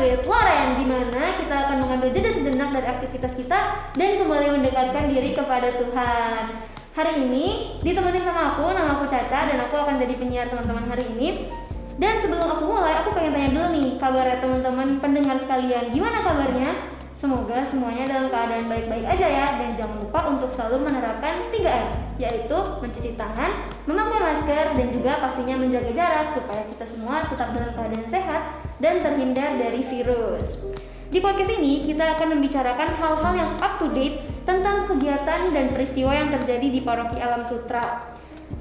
with Loren di mana kita akan mengambil jeda sejenak dari aktivitas kita dan kembali mendekatkan diri kepada Tuhan. Hari ini ditemenin sama aku, nama aku Caca dan aku akan jadi penyiar teman-teman hari ini. Dan sebelum aku mulai, aku pengen tanya dulu nih kabarnya teman-teman pendengar sekalian. Gimana kabarnya? Semoga semuanya dalam keadaan baik-baik aja ya dan jangan lupa untuk selalu menerapkan 3M yaitu mencuci tangan, memakai masker dan juga pastinya menjaga jarak supaya kita semua tetap dalam keadaan sehat dan terhindar dari virus. Di podcast ini kita akan membicarakan hal-hal yang up to date tentang kegiatan dan peristiwa yang terjadi di Paroki Alam Sutra.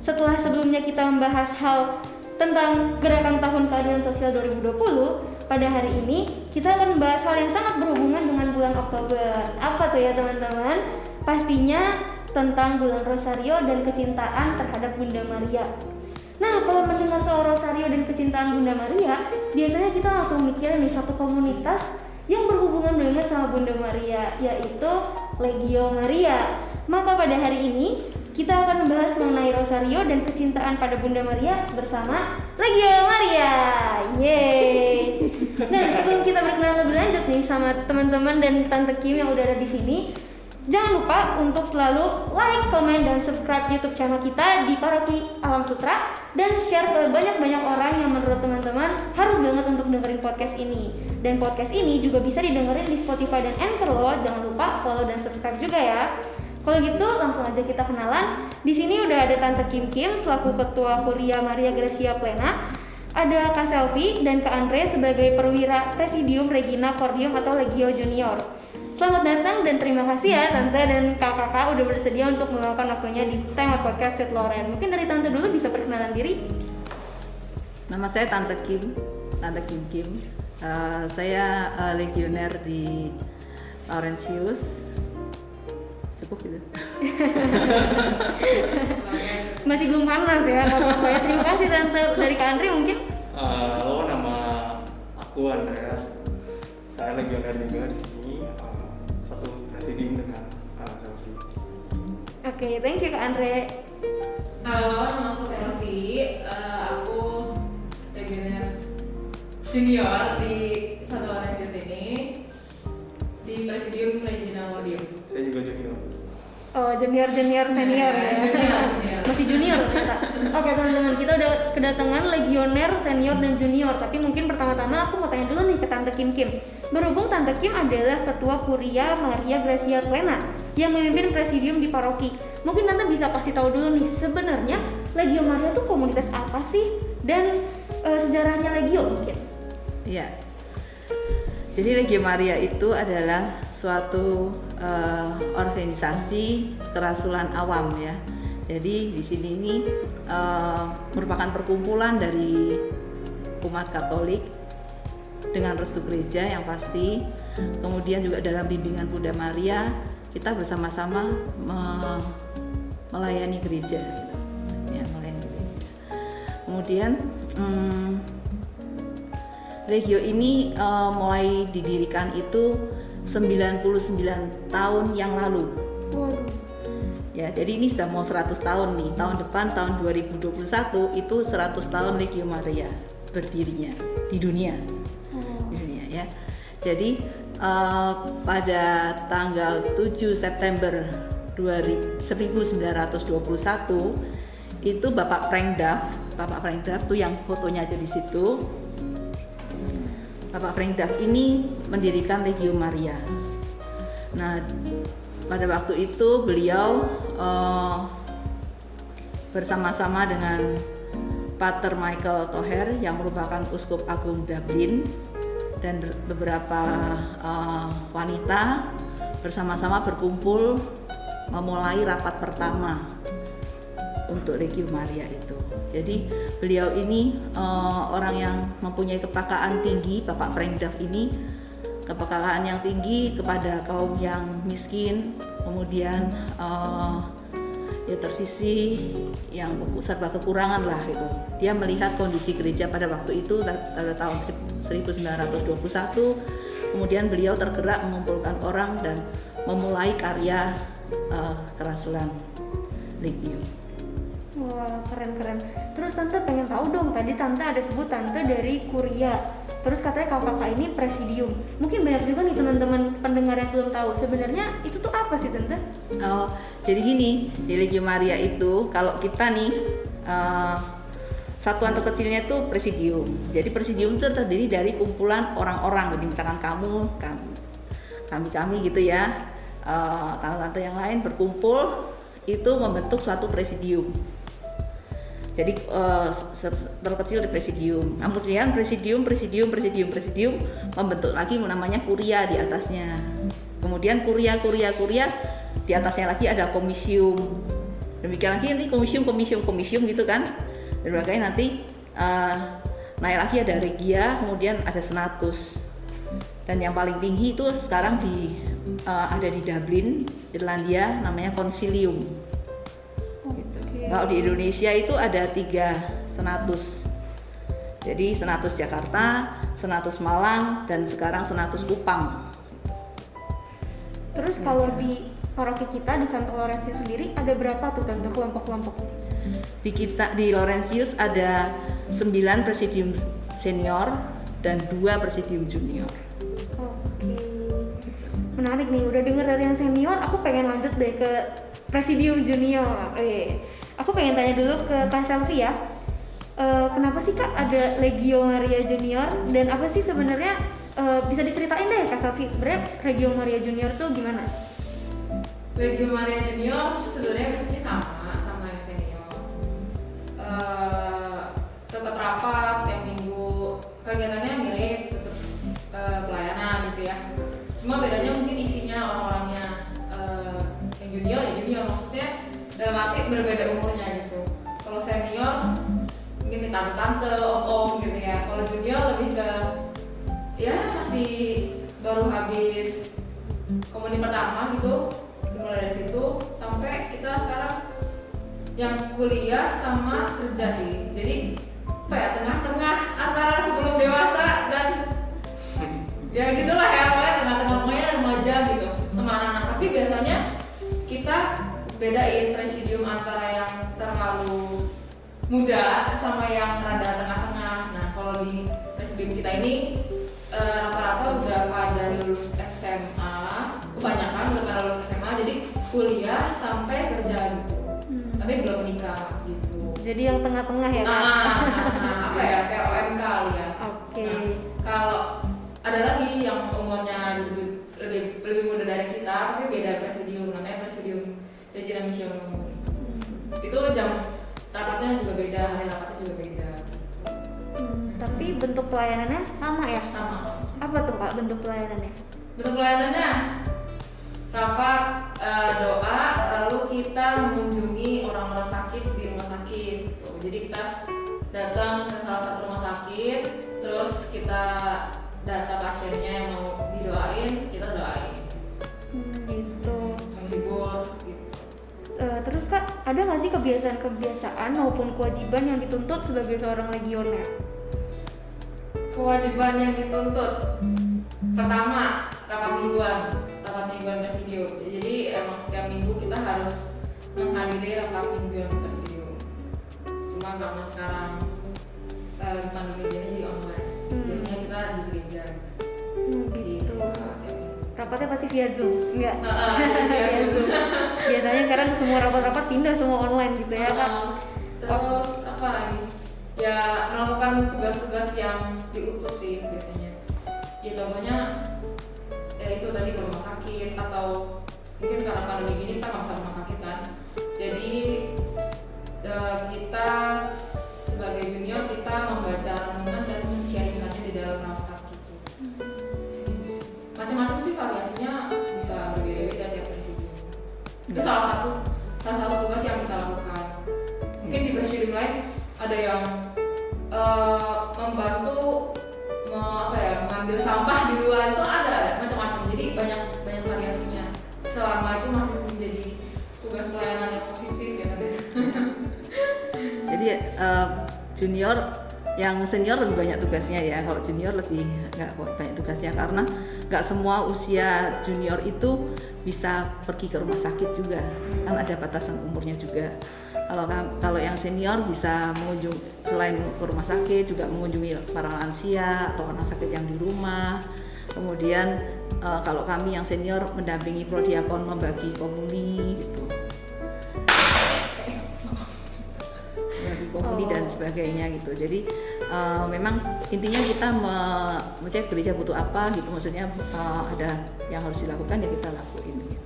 Setelah sebelumnya kita membahas hal tentang gerakan tahun keadilan sosial 2020, pada hari ini kita akan membahas hal yang sangat berhubungan dengan bulan Oktober. Apa tuh ya teman-teman? Pastinya tentang bulan Rosario dan kecintaan terhadap Bunda Maria. Nah, kalau mendengar soal Rosario dan kecintaan Bunda Maria, biasanya kita langsung mikirin nih satu komunitas yang berhubungan banget sama Bunda Maria, yaitu Legio Maria. Maka pada hari ini kita akan membahas mengenai Rosario dan kecintaan pada Bunda Maria bersama Legio Maria. Yeay. Nah, sebelum kita berkenalan lebih lanjut nih sama teman-teman dan Tante Kim yang udah ada di sini, jangan lupa untuk selalu like, comment, dan subscribe YouTube channel kita di Paroki Alam Sutra dan share ke banyak-banyak orang yang menurut teman-teman harus banget untuk dengerin podcast ini. Dan podcast ini juga bisa didengerin di Spotify dan Anchor loh. Jangan lupa follow dan subscribe juga ya. Kalau gitu langsung aja kita kenalan. Di sini udah ada Tante Kim Kim selaku Ketua Kuria Maria Gracia Plena. Ada Kak Selvi dan Kak Andre sebagai perwira Presidium Regina Cordium atau Legio Junior. Selamat datang dan terima kasih ya Tante dan Kak-Kakak udah bersedia untuk meluangkan waktunya di tema podcast with Lauren. Mungkin dari Tante dulu bisa perkenalan diri. Nama saya Tante Kim, Tante Kim Kim. Uh, saya uh, legioner di Laurentius. Cukup gitu. Masih belum panas ya, ya. Terima kasih Tante. Dari Kak Andre mungkin? Uh, halo, nama aku Andreas. Saya legioner juga di sini. Uh, satu presidium dengan uh, Selfie. Oke, okay, thank you Kak Andre. Halo, nama aku Selvi. Uh, aku legioner junior di Satu Laurentius ini di Presidium Regina Wardium. Saya juga junior. Oh, junior, junior, senior ya. Junior, junior. Masih junior kita. Oke teman-teman, kita udah kedatangan legioner, senior, dan junior. Tapi mungkin pertama-tama aku mau tanya dulu nih ke Tante Kim Kim. Berhubung Tante Kim adalah Ketua Kuria Maria Gracia Plena yang memimpin presidium di paroki. Mungkin Tante bisa kasih tahu dulu nih sebenarnya Legio Maria tuh komunitas apa sih dan e, sejarahnya Legio mungkin. Iya. Jadi Legio Maria itu adalah suatu uh, organisasi kerasulan awam ya. Jadi di sini ini uh, merupakan perkumpulan dari umat Katolik dengan restu gereja yang pasti. Kemudian juga dalam bimbingan Bunda Maria kita bersama-sama me melayani gereja. Gitu. Ya, melayani gereja. Kemudian hmm, Regio ini uh, mulai didirikan itu 99 tahun yang lalu. Waduh. Ya, jadi ini sudah mau 100 tahun nih. Tahun depan tahun 2021 itu 100 tahun Legio Maria berdirinya di dunia. Di dunia ya. Jadi uh, pada tanggal 7 September 1921 itu Bapak Frank Duff, Bapak Frank Duff tuh yang fotonya ada di situ. Bapak Frank Duff ini mendirikan Legio Maria. Nah, pada waktu itu beliau uh, bersama-sama dengan Pater Michael Toher yang merupakan Uskup Agung Dublin dan beberapa uh, wanita bersama-sama berkumpul memulai rapat pertama untuk Legio Maria itu. Jadi beliau ini uh, orang yang mempunyai kepekaan tinggi, Bapak Frank Duff ini kepekaan yang tinggi kepada kaum yang miskin, kemudian uh, ya tersisi yang serba kekurangan lah itu. Dia melihat kondisi gereja pada waktu itu pada tahun 1921, kemudian beliau tergerak mengumpulkan orang dan memulai karya uh, kerasulan Legio. Wah keren keren. Terus tante pengen tahu dong tadi tante ada sebut tante dari Kuria. Terus katanya kalau kakak ini presidium. Mungkin banyak juga nih teman-teman pendengar yang belum tahu. Sebenarnya itu tuh apa sih tante? Oh, jadi gini, di Legio Maria itu kalau kita nih eh, satuan terkecilnya itu presidium. Jadi presidium itu terdiri dari kumpulan orang-orang. Jadi misalkan kamu, kami, kami, kami gitu ya, eh, tante-tante yang lain berkumpul itu membentuk suatu presidium. Jadi se- terkecil di presidium. Kemudian presidium, presidium, presidium, presidium membentuk lagi namanya kuria di atasnya. Kemudian kuria, kuria, kuria di atasnya lagi ada komisium. Demikian lagi nanti komisium, komisium, komisium gitu kan. Dan berbagai nanti eh, naik lagi ada regia, kemudian ada senatus. Dan yang paling tinggi itu sekarang di eh, ada di Dublin, Irlandia, namanya konsilium. Oke. Kalau di Indonesia itu ada tiga senatus. Jadi senatus Jakarta, senatus Malang, dan sekarang senatus Kupang. Terus kalau di paroki kita di Santo Lorenzo sendiri ada berapa tuh tante kelompok-kelompok? Di kita di Laurentius ada 9 presidium senior dan dua presidium junior. Oke. Menarik nih, udah denger dari yang senior, aku pengen lanjut deh ke presidium junior. Eh, aku pengen tanya dulu ke Kak Selvi ya. Eh, kenapa sih Kak ada Legio Maria Junior dan apa sih sebenarnya eh, bisa diceritain deh Kak Selvi sebenarnya Legio Maria Junior tuh gimana? Legio Maria Junior sebenarnya biasanya sama sama yang senior. Eh, tetap rapat tiap minggu, kegiatannya mirip, tetap eh, pelayanan gitu ya. Cuma bedanya mungkin isinya orang-orangnya eh, yang junior ya junior maksudnya dalam arti berbeda senior mungkin tante-tante, om-om gitu ya. Kalau junior lebih ke ya masih baru habis komuni pertama gitu mulai dari situ. Sampai kita sekarang yang kuliah sama kerja sih. Jadi ya tengah-tengah antara sebelum dewasa dan ya gitulah ya pokoknya tengah-tengah pokoknya remaja gitu teman-anak tapi biasanya kita bedain presidium antara yang terlalu muda sama yang rada tengah-tengah nah kalau di presidium kita ini eh, rata-rata udah pada lulus SMA kebanyakan udah pada lulus SMA jadi kuliah sampai kerja gitu Hmm. tapi belum menikah gitu Jadi yang tengah-tengah ya nah, Kak? nah, nah, apa ya kayak OMK kali ya Oke. Nah, kalau ada lagi yang umurnya lebih, lebih lebih muda dari kita tapi beda presidium namanya presidium Regina Missiono itu jam rapatnya juga beda hari rapatnya juga beda Hmm, tapi bentuk pelayanannya sama ya? sama Apa tuh Kak bentuk pelayanannya? bentuk pelayanannya rapat eh, doa lalu kita mengunjungi orang-orang sakit di rumah sakit gitu. jadi kita datang ke salah satu rumah sakit terus kita data pasiennya yang mau didoain kita doain Eh, terus kak, ada nggak sih kebiasaan-kebiasaan maupun kewajiban yang dituntut sebagai seorang legioner? kewajiban yang dituntut. Pertama rapat mingguan. Rapat mingguan presidium. Jadi emang setiap minggu kita harus menghadiri rapat mingguan presidium. Cuma karena sekarang eh, lagi pandemi jadi online. Hmm. biasanya kita di gereja. Hmm, gitu. minggu Rapatnya pasti via zoom, enggak? Via Zoom. Biasanya sekarang semua rapat-rapat pindah semua online gitu ya kak? Heeh. terus apa lagi ya melakukan tugas-tugas yang diutus sih biasanya ya contohnya ya itu tadi ke rumah sakit atau mungkin karena pandemi gini kita nggak bisa rumah sakit kan jadi eh, kita sebagai junior kita membaca renungan variasinya bisa berbeda-beda tiap presidium itu salah satu salah satu tugas yang kita lakukan. Mungkin di presidium lain ada yang eh, membantu me- apa ya mengambil sampah di luar itu ada macam-macam. Jadi banyak banyak variasinya. Selama itu masih menjadi tugas pelayanan yang positif ya Jadi eh, junior yang senior lebih banyak tugasnya ya. Kalau junior lebih nggak banyak tugasnya karena nggak semua usia junior itu bisa pergi ke rumah sakit juga. Kan ada batasan umurnya juga. Kalau kalau yang senior bisa mengunjung selain ke rumah sakit juga mengunjungi para lansia atau orang sakit yang di rumah. Kemudian eh, kalau kami yang senior mendampingi prodiakon membagi komuni gitu komuni dan Oh. sebagainya gitu jadi eh, memang intinya kita me- maksudnya gereja butuh apa gitu maksudnya eh, ada yang harus dilakukan ya kita lakuin gitu.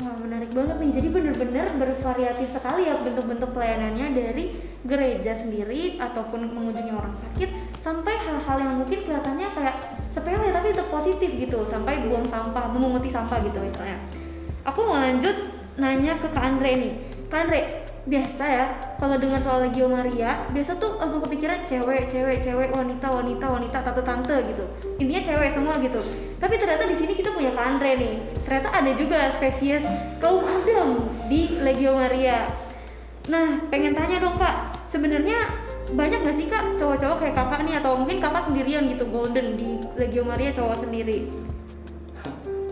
Wah menarik banget nih, jadi benar-benar bervariatif sekali ya bentuk-bentuk pelayanannya dari gereja sendiri ataupun mengunjungi orang sakit sampai hal-hal yang mungkin kelihatannya kayak sepele tapi tetap positif gitu sampai buang sampah, memunguti sampah gitu misalnya. Aku mau lanjut nanya ke Kak Andre nih, Kak Andre biasa ya kalau dengar soal Legio Maria biasa tuh langsung kepikiran cewek cewek cewek wanita wanita wanita tante tante gitu. Intinya cewek semua gitu. Tapi ternyata di sini kita punya Kak Andre nih. Ternyata ada juga spesies kaum adam di Legio Maria. Nah pengen tanya dong kak. Sebenarnya banyak gak sih kak cowok-cowok kayak kakak nih? Atau mungkin kakak sendirian gitu golden di Legio Maria cowok sendiri?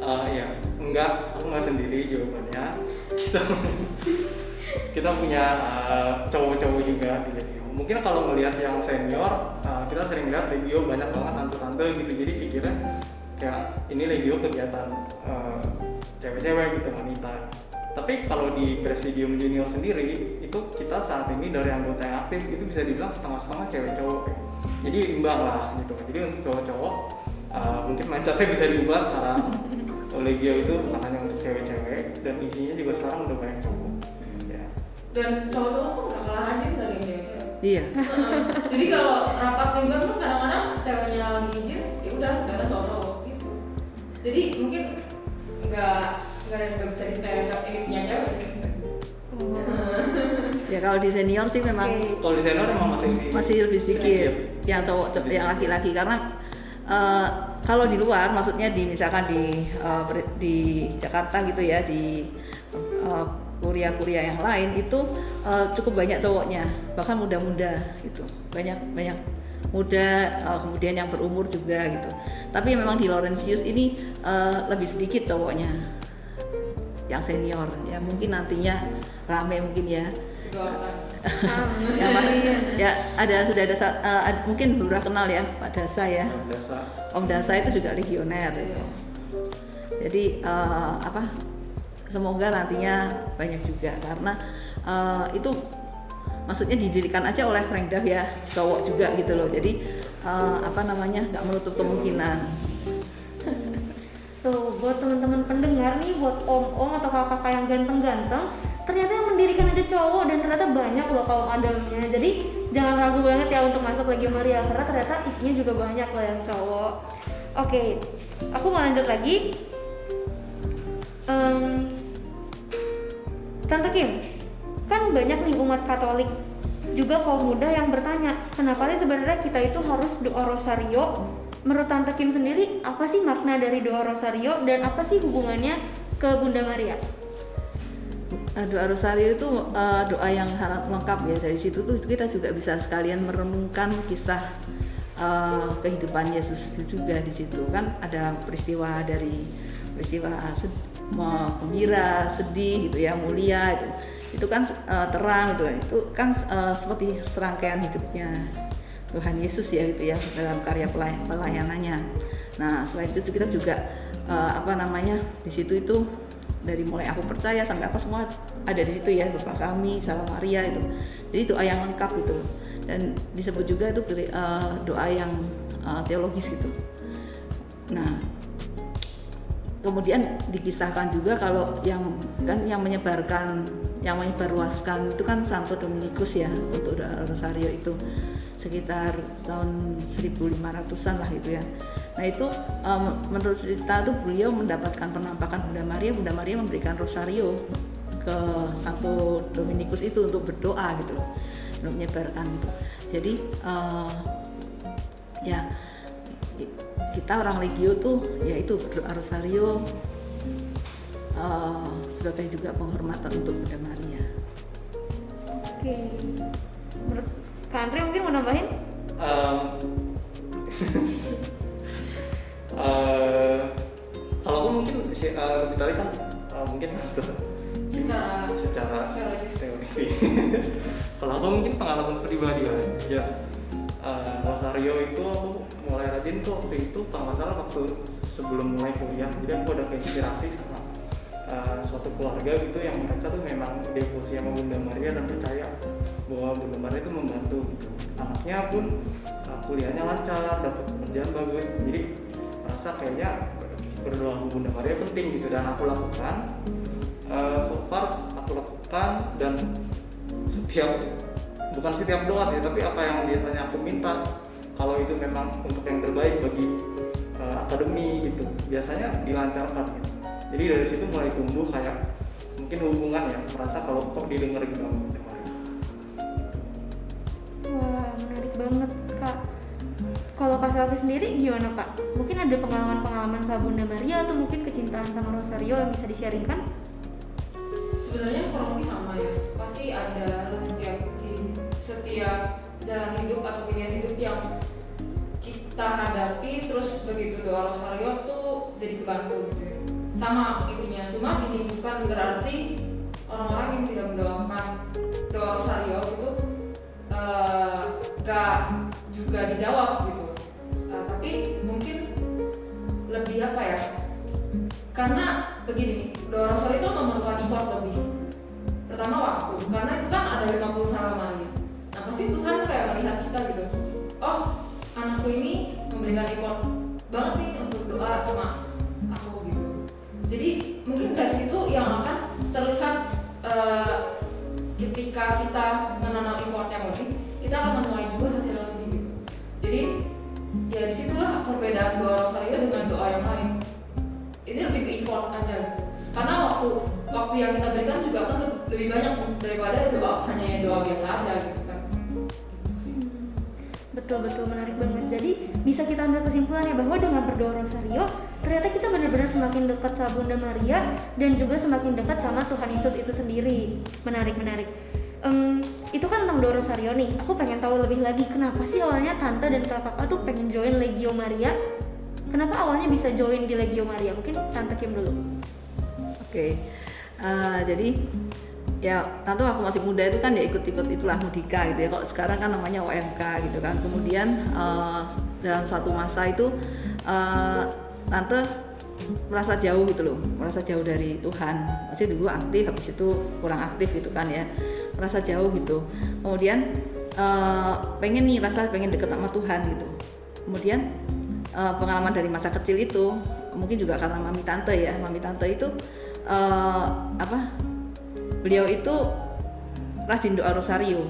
Eh, ya enggak aku nggak sendiri jawabannya. Kita kita punya eh, cowok-cowok juga di Legio. Mungkin kalau melihat yang senior eh, kita sering lihat Legio banyak banget tante-tante gitu. Jadi pikirnya kayak ini Legio kegiatan eh, cewek-cewek gitu wanita. Tapi kalau di presidium junior sendiri itu kita saat ini dari anggota yang aktif itu bisa dibilang setengah-setengah cewek cowok. Jadi imbang lah gitu. Jadi untuk cowok-cowok eh, mungkin mindsetnya bisa diubah sekarang. Legio itu bukan hanya untuk cewek-cewek dan isinya juga sekarang udah banyak cowok dan cowok-cowok pun nggak kalah rajin dari yang cewek-cewek iya. Jadi kalau rapat mingguan pun kadang-kadang ceweknya lagi izin ya udah nggak ada cowok-cowok gitu. Jadi mungkin nggak nggak bisa di stereotip ini punya cewek gitu. ya kalau di senior sih memang kalau di senior emang masih masih lebih sedikit. yang cowok Lebih yang sedikit. laki-laki. Karena eh, kalau di luar maksudnya di misalkan di ber- di Jakarta gitu ya di eh, kuliah-kuliah yang lain itu eh, cukup banyak cowoknya bahkan muda-muda gitu. Banyak banyak muda eh, kemudian yang berumur juga gitu. Tapi memang di Laurentius ini eh, lebih sedikit cowoknya yang senior. Ya mungkin nantinya rame mungkin ya. Ya, Pak. ya ada sudah ada ad- mungkin beberapa kenal ya Pak Dasa ya. Dasar Om Dasa itu juga legioner gitu. jadi eh, apa semoga nantinya banyak juga karena eh, itu maksudnya didirikan aja oleh Frank Duff ya cowok juga gitu loh jadi eh, apa namanya nggak menutup kemungkinan Tuh, buat teman-teman pendengar nih, buat om-om atau kakak-kakak yang ganteng-ganteng, ternyata yang mendirikan aja cowok dan ternyata banyak loh kaum adamnya. Jadi jangan ragu banget ya untuk masuk Legio Maria karena ternyata isinya juga banyak loh yang cowok. Oke, aku mau lanjut lagi. Em, Tante Kim, kan banyak nih umat Katolik juga kaum muda yang bertanya, kenapa sih sebenarnya kita itu harus doa rosario? Menurut Tante Kim sendiri, apa sih makna dari doa rosario dan apa sih hubungannya ke Bunda Maria? Nah, doa rosario itu eh, doa yang sangat lengkap ya dari situ tuh kita juga bisa sekalian merenungkan kisah eh, kehidupan Yesus juga di situ kan ada peristiwa dari peristiwa gembira sedih gitu ya mulia itu itu kan eh, terang gitu itu kan eh, seperti serangkaian hidupnya Tuhan Yesus ya gitu ya dalam karya pelay- pelayanannya. Nah selain itu kita juga eh, apa namanya di situ itu dari mulai aku percaya sampai apa semua ada di situ ya Bapa kami Salam Maria itu. Jadi doa yang lengkap itu dan disebut juga itu eh, doa yang eh, teologis gitu. Nah kemudian dikisahkan juga kalau yang kan yang menyebarkan yang menyebarluaskan itu kan Santo Dominikus ya untuk rosario itu sekitar tahun 1500-an lah gitu ya. Nah itu em, menurut cerita itu beliau mendapatkan penampakan Bunda Maria, Bunda Maria memberikan rosario ke Santo Dominikus itu untuk berdoa gitu untuk menyebarkan gitu. Jadi eh, ya kita orang Legio tuh yaitu berdoa rosario eh, sebagai juga penghormatan untuk Bunda Maria. Oke. Menurut Kak Andre mungkin mau nambahin? Em, eh, kalau aku mungkin si- eh, lebih tadi kan eh, mungkin Secara secara teoritis. kalau aku mungkin pengalaman pribadi aja. Rosario itu aku mulai rajin tuh waktu itu kalau nggak salah waktu sebelum mulai kuliah. Jadi aku ada keinspirasi sama eh, suatu keluarga gitu yang mereka tuh memang devosi sama Bunda Maria dan percaya bahwa Bunda Maria itu membantu gitu. Anaknya pun eh, kuliahnya lancar, dapat pekerjaan bagus. Jadi merasa kayaknya berdoa Bunda Maria penting gitu dan aku lakukan. Eh, so far aku lakukan dan setiap bukan setiap doa sih tapi apa yang biasanya aku minta kalau itu memang untuk yang terbaik bagi eh, akademi gitu biasanya dilancarkan gitu jadi dari situ mulai tumbuh kayak mungkin hubungan ya merasa kalau kok didengar gitu Maria. Wah, menarik banget, Kak. Kalau Kak Selvi sendiri gimana, Kak? Mungkin ada pengalaman-pengalaman sama Bunda Maria atau mungkin kecintaan sama Rosario yang bisa di-sharingkan? sebenarnya kurang lebih sama ya pasti ada lah setiap setiap jalan hidup atau pilihan hidup yang kita hadapi terus begitu doa rosario tuh jadi kebantu gitu ya. Sama intinya cuma ini bukan berarti orang-orang yang tidak mendoakan doa rosario gitu eh, gak juga dijawab gitu. Eh, tapi mungkin lebih apa ya? Karena begini doa rosario itu memerlukan effort lebih. Pertama waktu karena itu pasti Tuhan tuh kayak melihat kita gitu. Oh anakku ini memberikan effort banget nih untuk doa sama aku gitu. Jadi mungkin dari situ yang akan terlihat eh, ketika kita menanam effort yang lebih kita akan menuai juga hasil yang lebih gitu. Jadi ya di situlah perbedaan doa rosario dengan doa yang lain. Ini lebih ke effort aja gitu. karena waktu waktu yang kita berikan juga kan le- lebih banyak daripada doa hanya doa biasa aja gitu kan Betul-betul menarik banget. Jadi bisa kita ambil kesimpulannya bahwa dengan berdoa Rosario, ternyata kita benar-benar semakin dekat sama Bunda Maria dan juga semakin dekat sama Tuhan Yesus itu sendiri. Menarik, menarik. Em, itu kan tentang doa Rosario nih. Aku pengen tahu lebih lagi kenapa sih awalnya tante dan kakak tuh pengen join Legio Maria? Kenapa awalnya bisa join di Legio Maria? Mungkin tante Kim dulu. Oke, Eh, jadi ya tentu waktu masih muda itu kan ya ikut-ikut itulah mudika gitu ya. Kalau sekarang kan namanya OMK gitu kan. Kemudian eh, dalam suatu masa itu eh, tante merasa jauh gitu loh, merasa jauh dari Tuhan. Masih dulu aktif, habis itu kurang aktif gitu kan ya, merasa jauh gitu. Kemudian eh, pengen nih rasa pengen deket sama Tuhan gitu. Kemudian eh, pengalaman dari masa kecil itu mungkin juga karena mami tante ya, mami tante itu eh, apa? Beliau itu rajin doa rosario,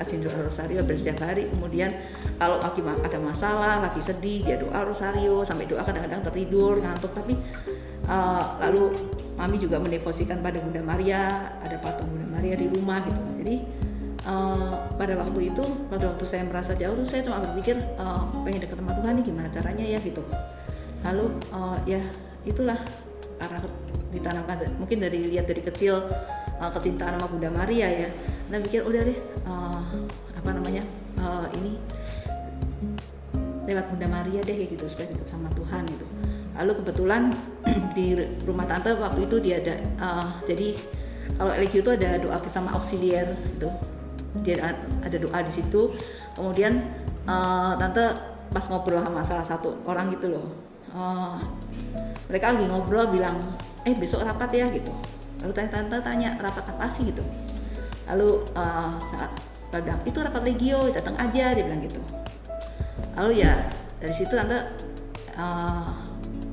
rajin doa rosario hampir setiap hari. Kemudian kalau lagi ada masalah, lagi sedih, dia doa rosario sampai doa kadang-kadang tertidur, ngantuk. Tapi eh, lalu mami juga mendevosikan pada Bunda Maria, ada patung Bunda Maria di rumah gitu. Jadi eh, pada waktu itu, pada waktu saya merasa jauh tuh saya cuma berpikir eh, pengen dekat sama Tuhan nih gimana caranya ya gitu. Lalu eh, ya itulah karena ditanamkan mungkin dari lihat dari kecil eh, kecintaan sama Bunda Maria ya. Nah pikir udah deh eh, apa namanya eh, ini lewat Bunda Maria deh kayak gitu supaya dekat sama Tuhan gitu. Lalu kebetulan di rumah tante waktu itu dia ada eh, jadi kalau LQ itu ada doa bersama auxiliar gitu. Dia ada, doa di situ. Kemudian eh, tante pas ngobrol sama salah satu orang gitu loh. eh, mereka lagi ngobrol bilang, eh besok rapat ya gitu. Lalu tante, tante tanya rapat apa sih gitu. Lalu eh, saat bilang itu rapat legio datang aja dia bilang gitu lalu ya dari situ tante eh,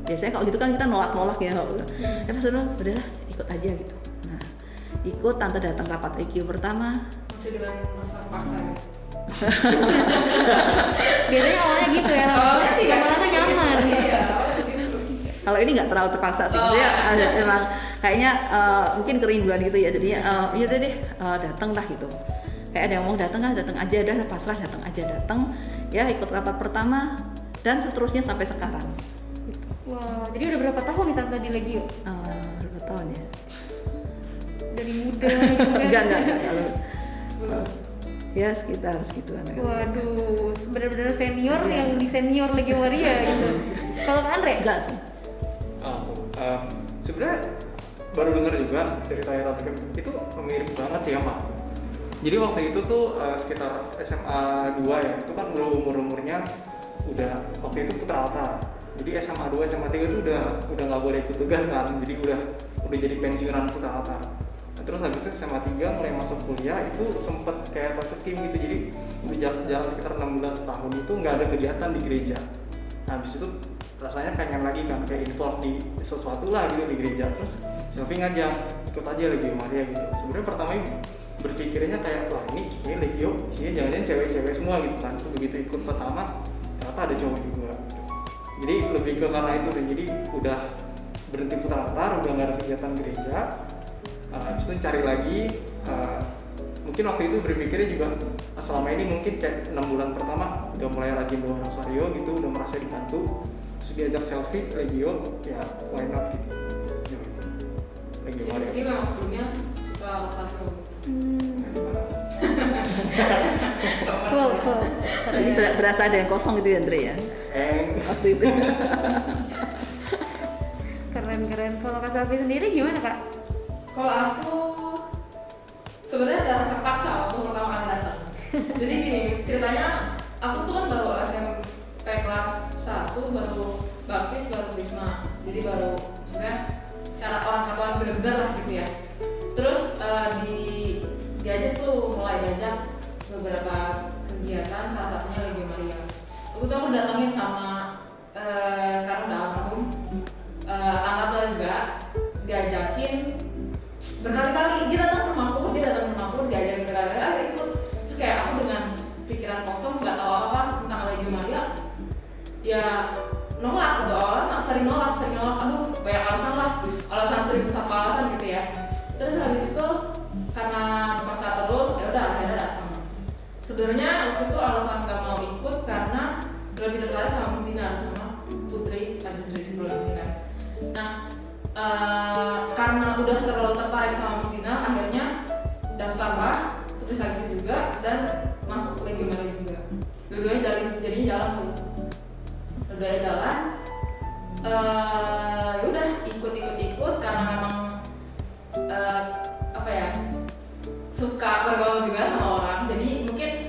biasanya kalau gitu kan kita nolak-nolak ya kalau udah ya pas udah udahlah ikut aja gitu nah ikut tante datang rapat legio pertama masih dengan masa paksa ya Biasanya awalnya gitu ya, awalnya sih nggak biasanya merasa sih nyaman. gitu. iya awalnya gitu kalau ini nggak terlalu terpaksa sih Oh. ada emang kayaknya eh, mungkin kerinduan gitu ya jadinya eh, ya udah deh eh, datang lah gitu kayak ada yang mau datang ah datang aja udah pasrah datang aja datang ya ikut rapat pertama dan seterusnya sampai sekarang gitu. Wah, jadi udah berapa tahun nih tante di Legio? Eh, berapa tahun ya Dari muda gitu kan? enggak enggak enggak ya sekitar segituan Waduh, benar-benar senior yang di senior lagi Maria gitu. Kalau Andre? enggak sih Aku, eh, sebenarnya baru dengar juga ceritanya tante Kim itu mirip banget sih sama aku. Jadi waktu itu tuh eh, sekitar SMA 2 ya, itu kan udah umur umurnya udah waktu itu putra alta. Jadi SMA 2, SMA 3 itu udah udah nggak boleh ikut tugas kan, jadi udah udah jadi pensiunan putra alta. Nah, terus habis itu SMA 3 mulai masuk kuliah itu sempet kayak tante Kim gitu, jadi udah jalan, jalan sekitar 6 bulan tahun itu nggak ada kegiatan di gereja. Nah, habis itu rasanya pengen lagi kan kayak involve di sesuatu lah gitu di gereja. Terus Sylvie ngajak ikut aja Legio Maria gitu. Sebenarnya pertama berpikirnya kayak wah ini kayaknya Legio isinya jangan-jangan cewek-cewek semua gitu kan. Terus begitu ikut pertama ternyata ada cowok juga gitu. jadi lebih ke karena itu sih. Jadi udah berhenti putar latar udah nggak ada kegiatan gereja. Uh, habis itu cari lagi uh, mungkin waktu itu berpikirnya juga "Ah, selama ini mungkin kayak enam bulan pertama udah mulai rajin doa rosario gitu udah merasa dibantu terus diajak selfie legio ya why not gitu Join. legio Jadi memang sebelumnya suka Rosario. Hmm, cool, cool. jadi ber- berasa ada yang kosong gitu ya Andre ya Eng. waktu itu Keren, keren. Kalau Kak Selvi sendiri gimana Kak? Kalau aku sebenarnya ada rasa paksa waktu pertama kali datang. Jadi gini, ceritanya aku tuh kan baru SMP kelas 1 baru baptis baru Wisma. Jadi baru maksudnya secara orang katolik bener-bener lah gitu ya. Terus eh, di diajak tuh mulai diajak beberapa kegiatan salah satunya Legio Maria. Waktu itu aku datangin sama eh, sekarang udah almarhum eh, tante juga diajakin berkali-kali dia nolak gitu. Orang sering nolak sering nolak. Aduh banyak alasan lah. Alasan seribu satu alasan gitu ya. Terus habis itu karena dipaksa terus ya udah akhirnya datang. Sebenarnya waktu itu alasan nggak mau ikut karena lebih tertarik sama Miss Dinar sama Putri Rizky ini kan nah eh, karena udah terlalu tertarik sama Miss Dinar akhirnya daftarlah Putri Sagisi juga dan masuk Legio Maria juga. Dua-duanya jadi jadinya jalan tuh dua-duanya jalan ya udah ikut ikut ikut karena memang eh, apa ya suka bergaul juga sama orang. Jadi mungkin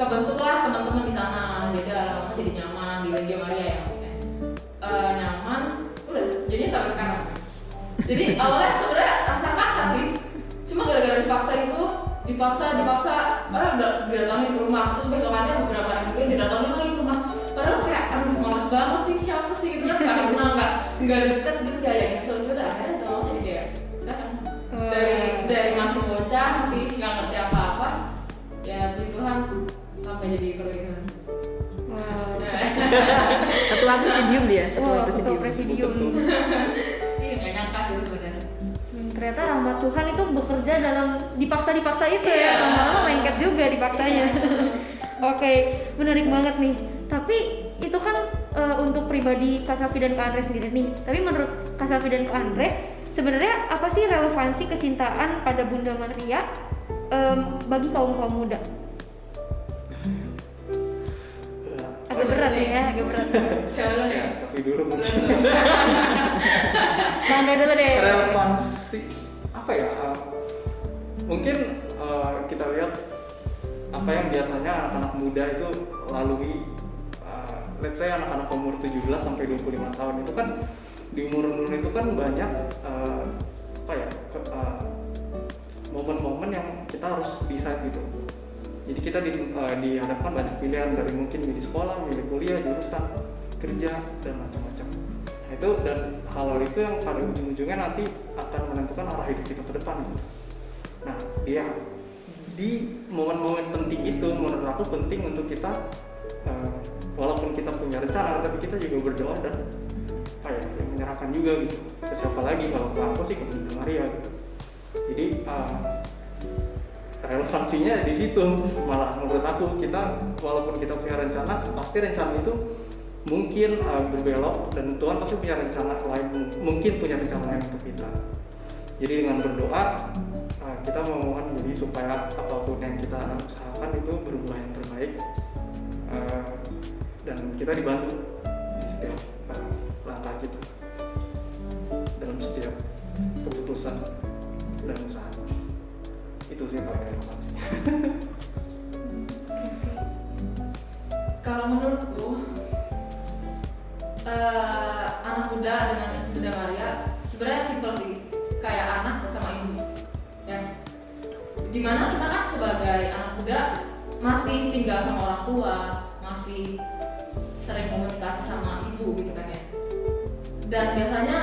kebentuklah teman-teman di sana. Jadi lama-lama jadi nyaman di Legio Maria ya Eh, nyaman udah jadinya sampai sekarang. Jadi awalnya sebenarnya rasa paksa sih. Cuma gara-gara dipaksa itu dipaksa dipaksa ah udah didatangin ke rumah. Terus besokannya beberapa hari kemudian didatangin lagi ke banget sih siapa sih gitu kan? Nggak kenal nggak nggak deket gitu diajakin terus udah akhirnya tahu jadi kayak sekarang dari dari masih bocah masih nggak ngerti apa-apa ya puji Tuhan sampai jadi perwira Wow. ketua presidium dia. Ketua Wow, ketua presidium presidium. iya nggak nyangka sih sebenarnya. Hmm, ternyata rahmat Tuhan itu bekerja dalam dipaksa-dipaksa itu Iya. ya lama-lama lengket juga dipaksanya. Oke menarik banget nih. Tapi itu kan eh, untuk pribadi Kak Safi dan Kak Andre sendiri nih. Tapi menurut Kak Safi dan Kak Andre sebenarnya apa sih relevansi kecintaan pada Bunda Maria em, bagi kaum kaum muda? Agak berat ya agak berat. Siapa dulu ya? Safi dulu mungkin. Kak Andre dulu deh. Relevansi apa ya? Uh, mungkin uh, kita lihat apa yang biasanya anak-anak muda itu lalui uh, let's say anak-anak umur 17 sampai 25 tahun itu kan di umur-umur itu kan banyak uh, apa ya uh, momen-momen yang kita harus bisa gitu jadi kita di, uh, dihadapkan banyak pilihan dari mungkin milih sekolah, milih kuliah, jurusan, kerja dan macam-macam. Nah, itu dan hal-hal itu yang pada ujung-ujungnya nanti akan menentukan arah hidup kita ke depan. Gitu. Nah, dia di momen-momen penting itu menurut aku penting untuk kita uh, walaupun kita punya rencana tapi kita juga berdoa dan apa ya menyerahkan juga gitu. Ke siapa lagi? Kalau ke aku sih ke Bunda Maria gitu. Jadi uh, relevansinya di situ. Malah menurut aku kita walaupun kita punya rencana pasti rencana itu mungkin uh, berbelok dan Tuhan pasti punya rencana lain mungkin punya rencana lain untuk kita. Jadi dengan berdoa uh, kita memohon jadi supaya apa pun yang kita usahakan itu berubah yang terbaik. Eh, dan kita dibantu di setiap eh, langkah kita dalam setiap keputusan dan usaha. Itu sih paling relevan Kalau menurutku eh, anak muda dengan Bunda Maria sebenarnya simpel sih. Kayak anak sama ibu. Ya. Di mana kita kan sebagai anak muda masih tinggal sama orang tua masih sering komunikasi sama ibu gitu kan ya. Dan biasanya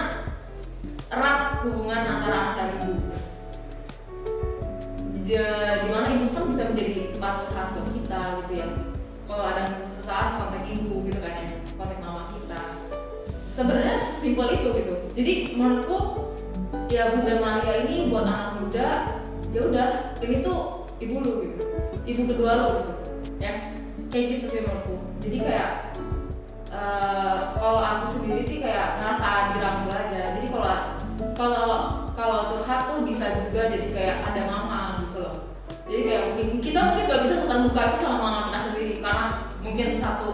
erat hubungan antara anak dan ibu. Dia- di mana ibu kan bisa menjadi tempat curhat buat kita gitu ya. Kalau ada susah kontak ibu gitu kan ya kontak mama kita. Sebenarnya sesimpel itu gitu. Jadi menurutku ya Bunda Maria ini buat anak muda ya udah ini tuh ibu lu gitu. Ibu kedua lu gitu ya. Kayak gitu sih menurutku. Jadi kayak eh, kalau aku sendiri sih kayak ngerasa dirangkul aja. Jadi kalau kalau kalau curhat tuh bisa juga jadi kayak ada mama gitu loh. Jadi kayak mungkin kita mungkin gak bisa terbuka itu sama mama kita sendiri karena mungkin satu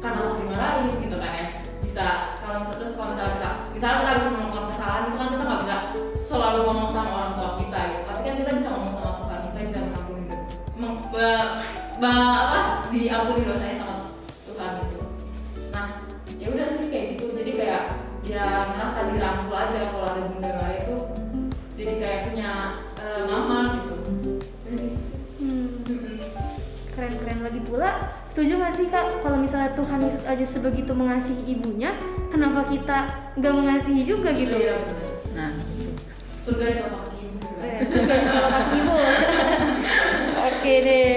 karena lo dimarahin gitu kan ya. Bisa kalau misalnya kalau misalnya kita misalnya kita bisa melakukan kesalahan itu kan kita nggak bisa selalu ngomong sama orang tua kita gitu. Tapi kan kita bisa ngomong sama Tuhan kita bisa mengampuni. Meng, apa diampuni dosanya ya ngerasa dirangkul aja kalau ada Bunda Maria itu jadi kayak punya eh, mama gitu gitu sih Hmm, keren-keren lagi pula. Setuju gak sih kak kalau misalnya Tuhan Yesus aja sebegitu mengasihi ibunya, kenapa kita nggak mengasihi juga gitu? iya bener Nah, surga di telapak kaki ibu. Oke deh.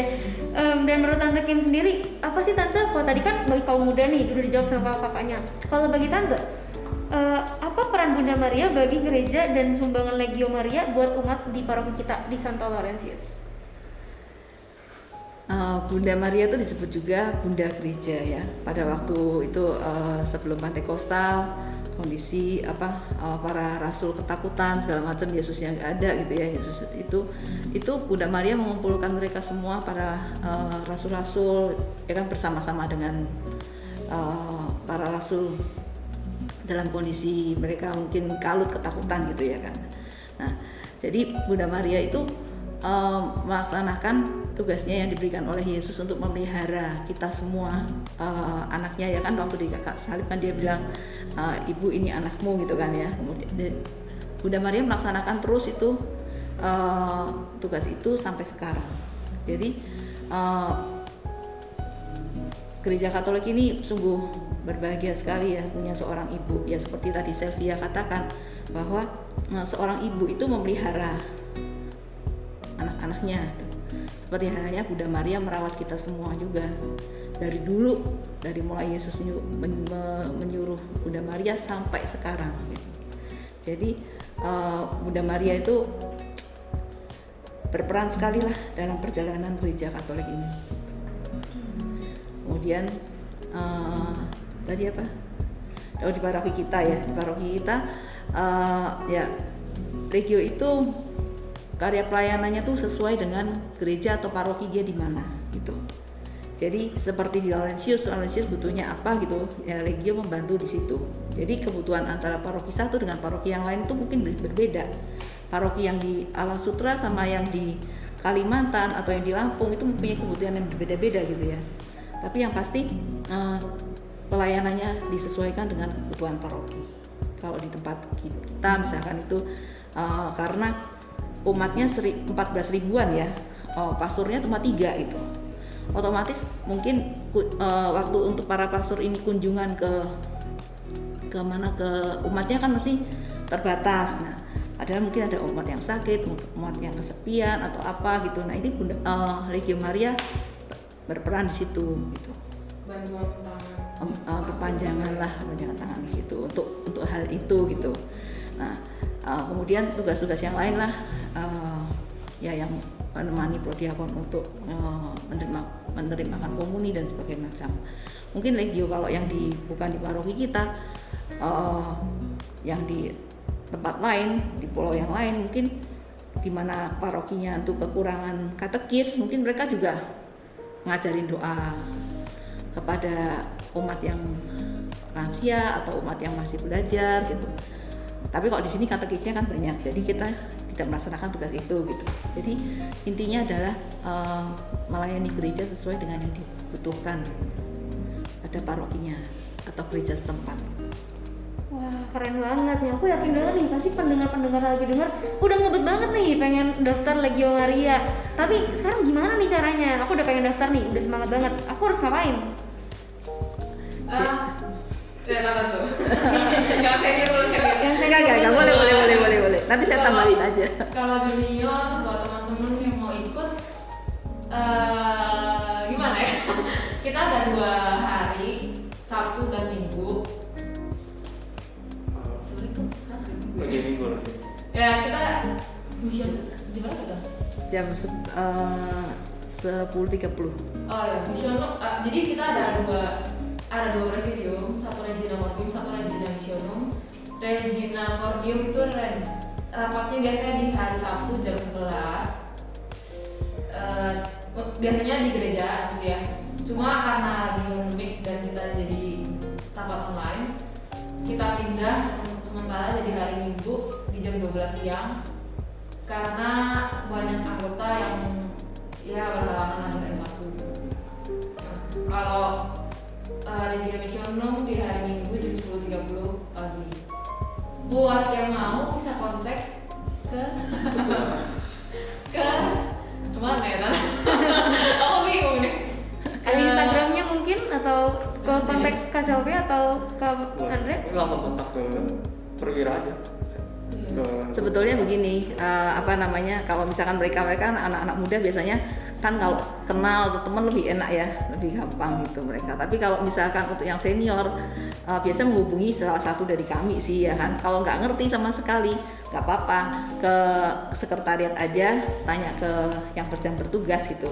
Em, dan menurut tante Kim sendiri, apa sih tante? Kalau tadi kan bagi kaum muda nih, udah dijawab sama kakak-kakaknya. Kalau bagi tante, eh, apa peran Bunda Maria bagi gereja dan sumbangan Legio Maria buat umat di paroki kita di Santo Laurentius? Uh, Bunda Maria itu disebut juga Bunda Gereja ya. Pada waktu itu uh, sebelum Pantekosta kondisi apa uh, para rasul ketakutan segala macam Yesus yang nggak ada gitu ya Yesus itu itu Bunda Maria mengumpulkan mereka semua para uh, rasul-rasul ya kan bersama-sama dengan uh, para rasul dalam kondisi mereka mungkin kalut ketakutan gitu ya kan. Nah, jadi Bunda Maria itu em, melaksanakan tugasnya yang diberikan oleh Yesus untuk memelihara kita semua eh, anaknya ya kan. Waktu di kakak salib kan dia bilang eh, ibu ini anakmu gitu kan ya. Kemudian Bunda Maria melaksanakan terus itu eh, tugas itu sampai sekarang. Jadi eh, gereja Katolik ini sungguh berbahagia sekali ya punya seorang ibu. Ya seperti tadi Selvia katakan bahwa eh, seorang ibu itu memelihara anak-anaknya seperti halnya Bunda Maria merawat kita semua juga. Dari dulu dari mulai Yesus nyu- men- me- menyuruh Bunda Maria sampai sekarang gitu. jadi eh, Bunda Maria itu berperan sekali lah dalam perjalanan gereja Katolik ini kemudian eh, tadi apa? Oh di paroki kita ya di paroki kita eh, ya regio itu karya pelayanannya tuh sesuai dengan gereja atau paroki dia di mana gitu. Jadi seperti di Laurentius Laurentius butuhnya apa gitu. Ya regio membantu di situ. Jadi kebutuhan antara paroki satu dengan paroki yang lain itu mungkin ber- berbeda. Paroki yang di Alam Sutra sama yang di Kalimantan atau yang di Lampung itu mempunyai kebutuhan yang berbeda-beda gitu ya tapi yang pasti eh, pelayanannya disesuaikan dengan kebutuhan paroki. Kalau di tempat kita misalkan itu eh, karena umatnya seri- 14 ribuan ya oh, pastornya cuma tiga itu otomatis mungkin eh, waktu untuk para pastor ini kunjungan ke ke mana ke umatnya kan masih terbatas. Nah padahal mungkin ada umat yang sakit umat yang kesepian atau apa gitu. Nah ini Bunda, eh, Legio Maria berperan di situ gitu. Bantuan tangan. Eh, perpanjangan lah perpanjangan tangan gitu untuk untuk hal itu gitu. Nah eh, kemudian tugas-tugas yang lain lah eh, ya yang menemani prodiakon untuk eh, menerima menerimakan komuni dan sebagainya macam. Mungkin legio kalau yang di bukan di paroki kita yang di tempat lain di pulau yang lain mungkin di mana parokinya untuk kekurangan katekis, mungkin mereka juga ngajarin doa kepada umat yang lansia atau umat yang masih belajar gitu. Tapi kalau di sini katekisnya kan banyak, jadi kita tidak melaksanakan tugas itu gitu. Jadi intinya adalah eh, melayani gereja sesuai dengan yang dibutuhkan pada parokinya atau gereja setempat. Keren banget nih, aku yakin banget nih pasti pendengar-pendengar lagi dengar udah ngebet banget nih pengen daftar Legio Maria Tapi sekarang gimana nih caranya? Aku udah pengen daftar nih, udah semangat banget Aku harus ngapain? Ah, ya tuh? Yang senior dulu senior. Yang saya Enggak, enggak, enggak, boleh, boleh, boleh, boleh, boleh. Nanti saya tambahin aja. Kalau junior buat teman-teman yang mau ikut eh gimana ya? Kita ada dua hari, Sabtu dan Minggu. Dan Minggu. Ya kita mission di mana kita? Jam se- eh, 10.30. Oh ya, mission eh, jadi kita ada dua ada dua presidium, satu Regina Cordium, satu Regina Missionum. Regina Cordium itu rapatnya biasanya di hari Sabtu jam 11 S- eh, biasanya di gereja gitu ya. Cuma karena lagi pandemik dan kita jadi rapat online, kita pindah untuk sementara jadi hari Minggu di jam 12 siang karena banyak anggota yang ya berhalangan lagi hari Sabtu. Nah, kalau uh, Regina Missionum di hari Minggu jam 10.30 pagi. Buat yang mau bisa kontak ke ke ke mana ya Tan? Aku bingung nih. Ada Instagramnya mungkin atau ke kontak Kak Selvi atau ke Andre? Ini langsung kontak ke perwira aja. Ke Sebetulnya begini, eh, apa namanya? Kalau misalkan mereka mereka kan anak-anak muda biasanya kan kalau kenal atau teman lebih enak ya, lebih gampang gitu mereka. Tapi kalau misalkan untuk yang senior, eh, biasa menghubungi salah satu dari kami sih ya kan. Kalau nggak ngerti sama sekali, nggak apa-apa ke sekretariat aja, tanya ke yang sedang bertugas gitu.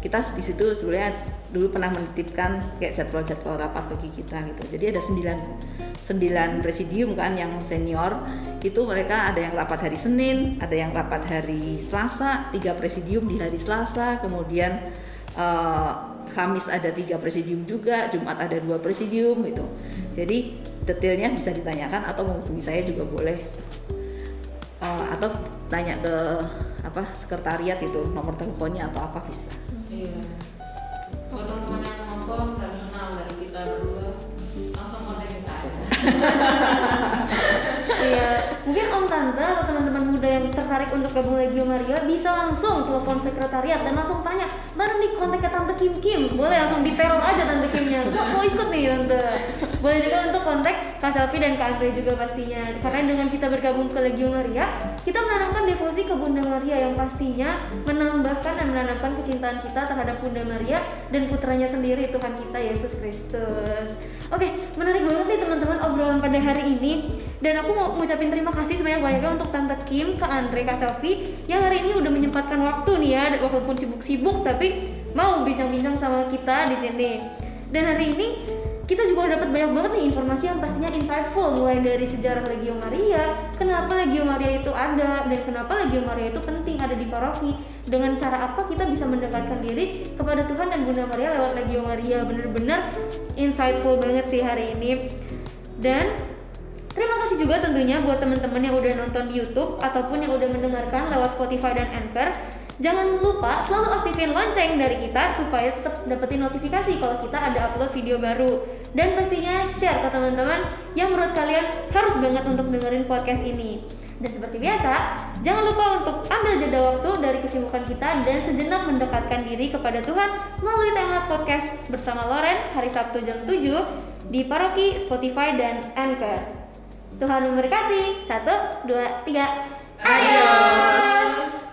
Kita di situ sebenarnya dulu pernah menitipkan kayak jadwal-jadwal rapat bagi kita gitu. Jadi ada 9 9 presidium kan yang senior itu mereka ada yang rapat hari Senin, ada yang rapat hari Selasa, tiga presidium di hari Selasa, kemudian eh, Kamis ada tiga presidium juga, Jumat ada dua presidium gitu. Jadi detailnya bisa ditanyakan atau menghubungi saya juga boleh Eh, atau tanya ke apa sekretariat itu nomor teleponnya atau apa bisa. Iya. kita. Mungkin Om Tante atau teman-teman muda yang tertarik untuk gabung Legio Maria bisa langsung telepon sekretariat dan langsung tanya, mana nih kontaknya Tante Kim Kim? Boleh langsung diteror aja Tante Kimnya. Gue mau ikut nih Tante. Boleh juga untuk kontak Kak Selvi dan Kak Andre juga pastinya. Karena dengan kita bergabung ke Legio Maria, kita menanamkan devosi ke Bunda Maria yang pastinya menambahkan dan menanamkan kecintaan kita terhadap Bunda Maria dan putranya sendiri Tuhan kita Yesus Kristus. Oke, menarik banget nih teman-teman obrolan pada hari ini. Dan aku mau ngucapin terima kasih sebanyak-banyaknya untuk Tante Kim, Kak Andre, Kak Selvi yang hari ini udah menyempatkan waktu nih ya, walaupun sibuk-sibuk tapi mau bincang-bincang sama kita di sini. Dan hari ini kita juga dapat banyak banget nih informasi yang pastinya insightful mulai dari sejarah Legio Maria, kenapa Legio Maria itu ada dan kenapa Legio Maria itu penting ada di paroki. Dengan cara apa kita bisa mendekatkan diri kepada Tuhan dan Bunda Maria lewat Legio Maria. Bener-bener insightful banget sih hari ini. Dan Terima kasih juga tentunya buat teman-teman yang udah nonton di YouTube ataupun yang udah mendengarkan lewat Spotify dan Anchor. Jangan lupa selalu aktifin lonceng dari kita supaya tetap dapetin notifikasi kalau kita ada upload video baru. Dan pastinya share ke teman-teman yang menurut kalian harus banget untuk dengerin podcast ini. Dan seperti biasa, jangan lupa untuk ambil jeda waktu dari kesibukan kita dan sejenak mendekatkan diri kepada Tuhan melalui tema podcast bersama Loren hari Sabtu jam 7 di Paroki, Spotify, dan Anchor. Tuhan memberkati. Satu, dua, tiga. Adios. Adios.